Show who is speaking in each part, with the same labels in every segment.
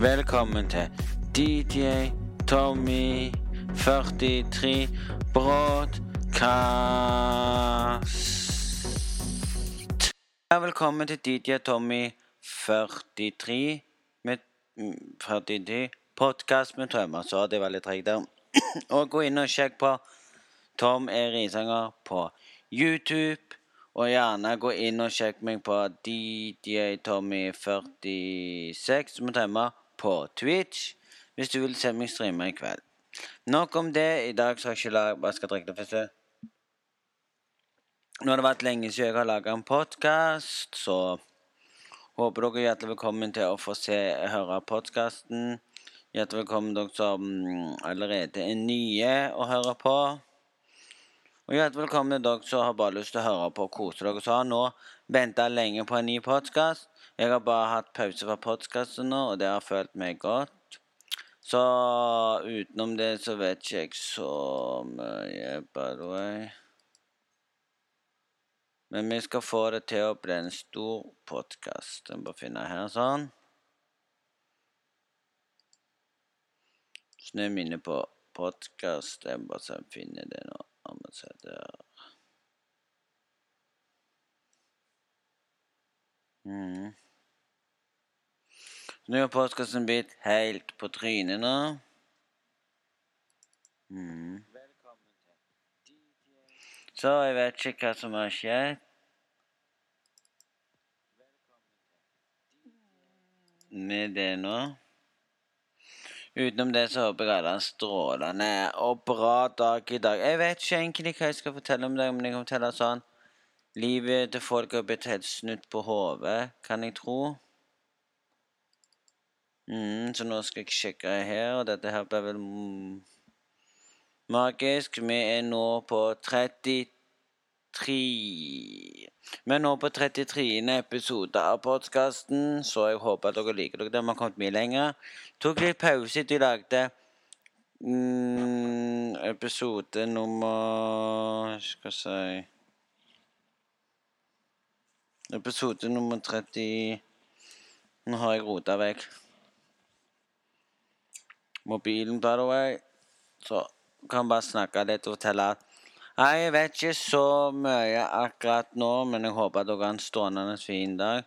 Speaker 1: Velkommen til DJ Tommy 43 Broadcast. Velkommen til DJ Tommy 43 med mm, 43 podkast med Tømmer. Så det var litt tregt der. Og gå inn og sjekk på Tom E. Risanger på YouTube. Og gjerne gå inn og sjekk meg på DJ Tommy 46 med Tømmer på Twitch hvis du vil se meg streame i kveld. Nok om det. I dag så har jeg ikke lag... Hva skal jeg drikke det første? Nå har det vært lenge siden jeg har laga en podkast, så håper dere er hjertelig velkommen til å få se høre podkasten. Hjertelig velkommen dere som allerede er nye å høre på. Og hjertelig velkommen til dere som har bare lyst til å høre på og kose dere. Så nå venta lenge på en ny podkast. Jeg har bare hatt pause fra podkasten nå, og det har følt meg godt. Så utenom det så vet ikke jeg så mye, by the way. Men vi skal få det til å bli en stor podkast. Den må bare finne her sånn. Snø minne på podkast. Jeg må bare finne det nå. jeg finner det nå. Jeg må se der. Mm. Nå har postkassen blitt helt på trynet nå. Mm. Så jeg vet ikke hva som har skjedd. Med det nå. Utenom det så håper jeg alle har en strålende og bra dag i dag. Jeg vet ikke egentlig hva jeg skal fortelle om deg, men jeg kan fortelle sånn Livet til folk har blitt helt snudd på hodet, kan jeg tro. Mm, så nå skal jeg sjekke her, og dette her blir vel mm, magisk. Vi er nå på 33 Vi er nå på 33. episode av podkasten, så jeg håper at dere liker dere. Vi har kommet mye lenger. Tok litt pause til vi lagde mm, episode nummer Skal jeg si Episode nummer 30 Nå har jeg rota vekk mobilen, by the way. Så kan bare snakke litt og fortelle at jeg vet ikke så mye akkurat nå, men jeg håper dere har en strålende fin dag.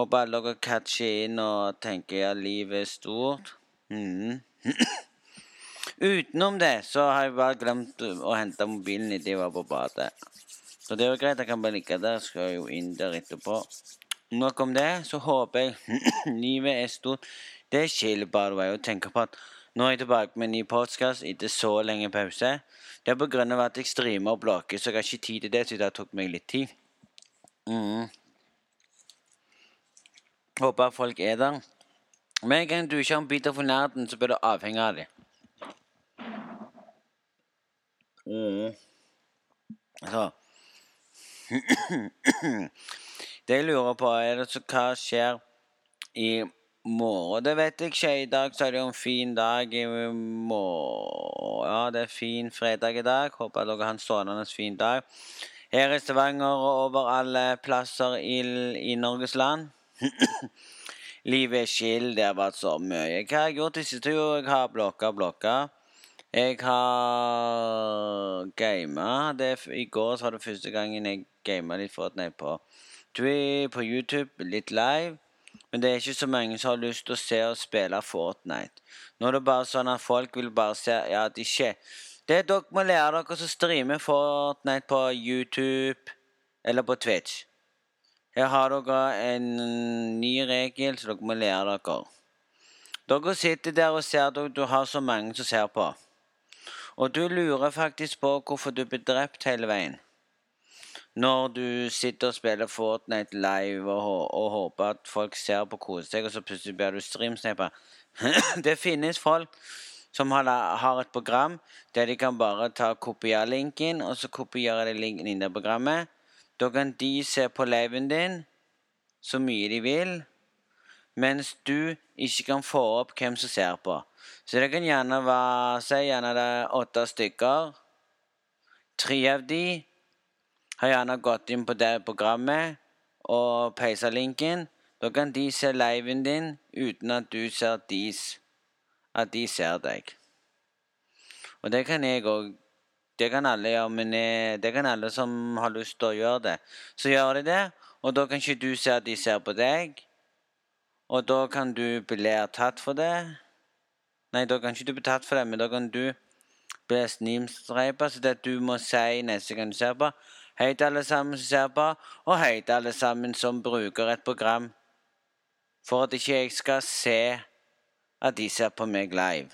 Speaker 1: Håper alle dere catcher inn og tenker at livet er stort. Mm. Utenom det så har jeg bare glemt å hente mobilen idet jeg var på badet. Så det er jo greit. Jeg kan bare ligge der. Skal jo inn der etterpå. Nok om det. Så håper jeg livet er stort. Det er chill, by å tenke på at nå er jeg tilbake med en ny podkast etter så lenge pause. Det er av at jeg streamer og blogger, så jeg har ikke tid til det, så det tok meg litt tid. Mm. Håper folk er der. Med en gang du ikke har en bit av nerden, så blir du avhengig av dem. Mm. Det jeg lurer på, er det så hva skjer i morgen? Det vet jeg ikke. I dag så er det jo en fin dag. I morgen Ja, det er fin fredag i dag. Håper dere har en strålende fin dag. Her i Stavanger og over alle plasser i, i Norges land. Livet er skill. Det har vært så mye. Hva har jeg gjort de siste jo? Jeg har blokka blokka. Jeg har gama. I går så var det første gangen jeg gama litt Fortnite på, på YouTube, litt live. Men det er ikke så mange som har lyst til å se og spille Fortnite. Nå er det bare sånn at folk vil bare se Ja, de ikke Det er dere må lære dere å streame Fortnite på YouTube eller på Twitch. Her har dere en ny regel som dere må lære dere. Dere sitter der og ser at du har så mange som ser på. Og du lurer faktisk på hvorfor du blir drept hele veien. Når du sitter og spiller Fortnite live og, og håper at folk ser på koser seg, og så plutselig blir du streamsnappa. det finnes folk som har, har, et program der de kan bare ta kopiere linken, og så kopierer de linken inn i programmet. Da kan de se på liven din så mye de vil, mens du ikke kan få opp hvem som ser på. Så det kan gjerne være Si gjerne det er åtte stykker. Tre av de har gjerne gått inn på det programmet og peisa linken. Da kan de se liven din uten at du ser dis, At de ser deg. Og det kan jeg òg. Det kan alle gjøre, men eh, det kan alle som har lyst til å gjøre det. Så gjør de det, og da kan ikke du se at de ser på deg. Og da kan du bli tatt for det. Nei, da kan ikke du bli tatt for det, men da kan du bli snimstreipa, så det du må si neste gang du ser på Hei til alle sammen som ser på, og hei til alle sammen som bruker et program for at ikke jeg skal se at de ser på meg live.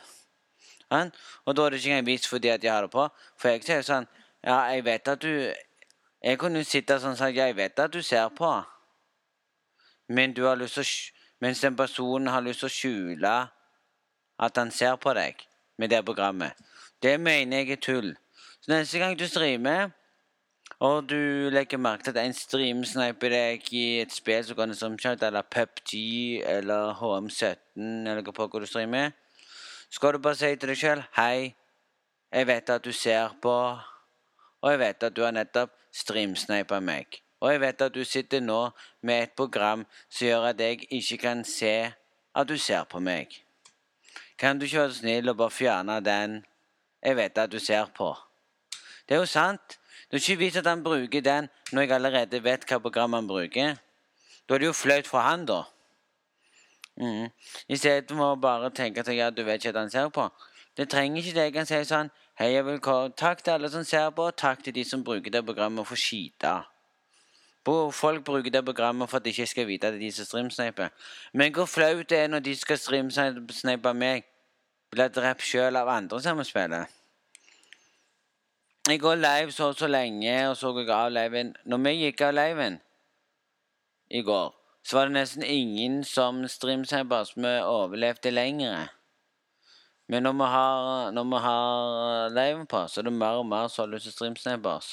Speaker 1: Ja? Og da er det ikke engang vits fordi at jeg har det på. For jeg sier sånn Ja, jeg vet at du Jeg kunne sitte sånn og sagt Ja, jeg vet at du ser på, men du har lyst til å Mens den personen har lyst til å skjule at han ser på deg med det programmet. Det mener jeg er tull. Så neste gang du streamer, og du legger merke til at en streamsniper deg i et spill som går som kjent, eller PubG eller HM17 eller hva på du streamer, skal du bare si til deg sjøl Hei, jeg vet at du ser på, og jeg vet at du har nettopp streamsnipa meg. Og jeg vet at du sitter nå med et program som gjør at jeg ikke kan se at du ser på meg. Kan du ikke være snill og bare fjerne den 'jeg vet at du ser på'? Det er jo sant. Det er ikke vits at han bruker den når jeg allerede vet hva program han bruker. Da er det jo flaut for han, da. Mm. I stedet for å bare tenke at ja, du vet ikke at han ser på. Det trenger ikke det. Jeg kan si sånn Hei og velkommen. Takk til alle som ser på, og takk til de som bruker det programmet for skite. Folk bruker det programmet for at de ikke skal vite at det er de som streamsniper. Men hvor flaut det er når de skal streamsnipe meg. Blir drept sjøl av andre som spiller. Jeg går live så og så lenge, og så går jeg av liven. Når vi gikk av liven i går, så var det nesten ingen som streamsniper som overlevde lenger. Men når vi har, når vi har liven på, så er det mer og mer som har lyst til streamsnipers.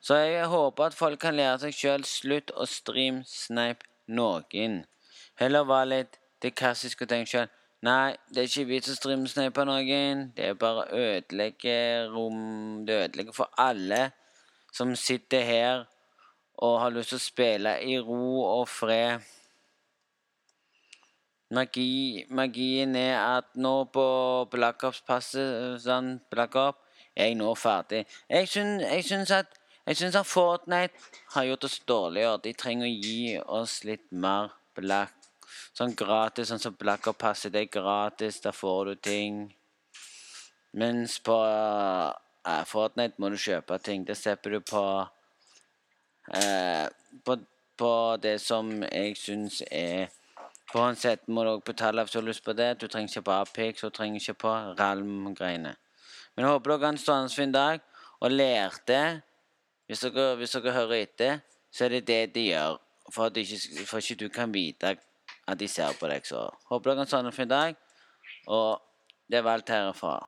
Speaker 1: Så jeg håper at folk kan lære seg sjøl slutt å streamsnipe noen. Heller være litt det klassiske og tenke sjøl Nei, det er ikke vits å streamsnipe noen. Det er bare å ødelegge rom Det ødelegger for alle som sitter her og har lyst til å spille i ro og fred. Magi, magien er at nå på Black Ops-passet sånn, Black er jeg nå ferdig. Jeg syns at jeg syns at Fortnite har gjort oss dårligere. De trenger å gi oss litt mer black. Sånn gratis, sånn som Black Ops passer. Det er gratis, da får du ting. Mens på uh, Fortnite må du kjøpe ting. Det slipper du på uh, på, på det som jeg syns er På en sett må du også betale hvis du har lyst på det. Du trenger ikke på Apex, og trenger ikke på Ralm-greiene. Men jeg håper dere har en stående fin dag og lærte hvis dere, hvis dere hører etter, så er det det de gjør. For at ikke, for ikke du kan vite at de ser på deg. Så håper dere har en sånn fin dag. Og det var alt herfra.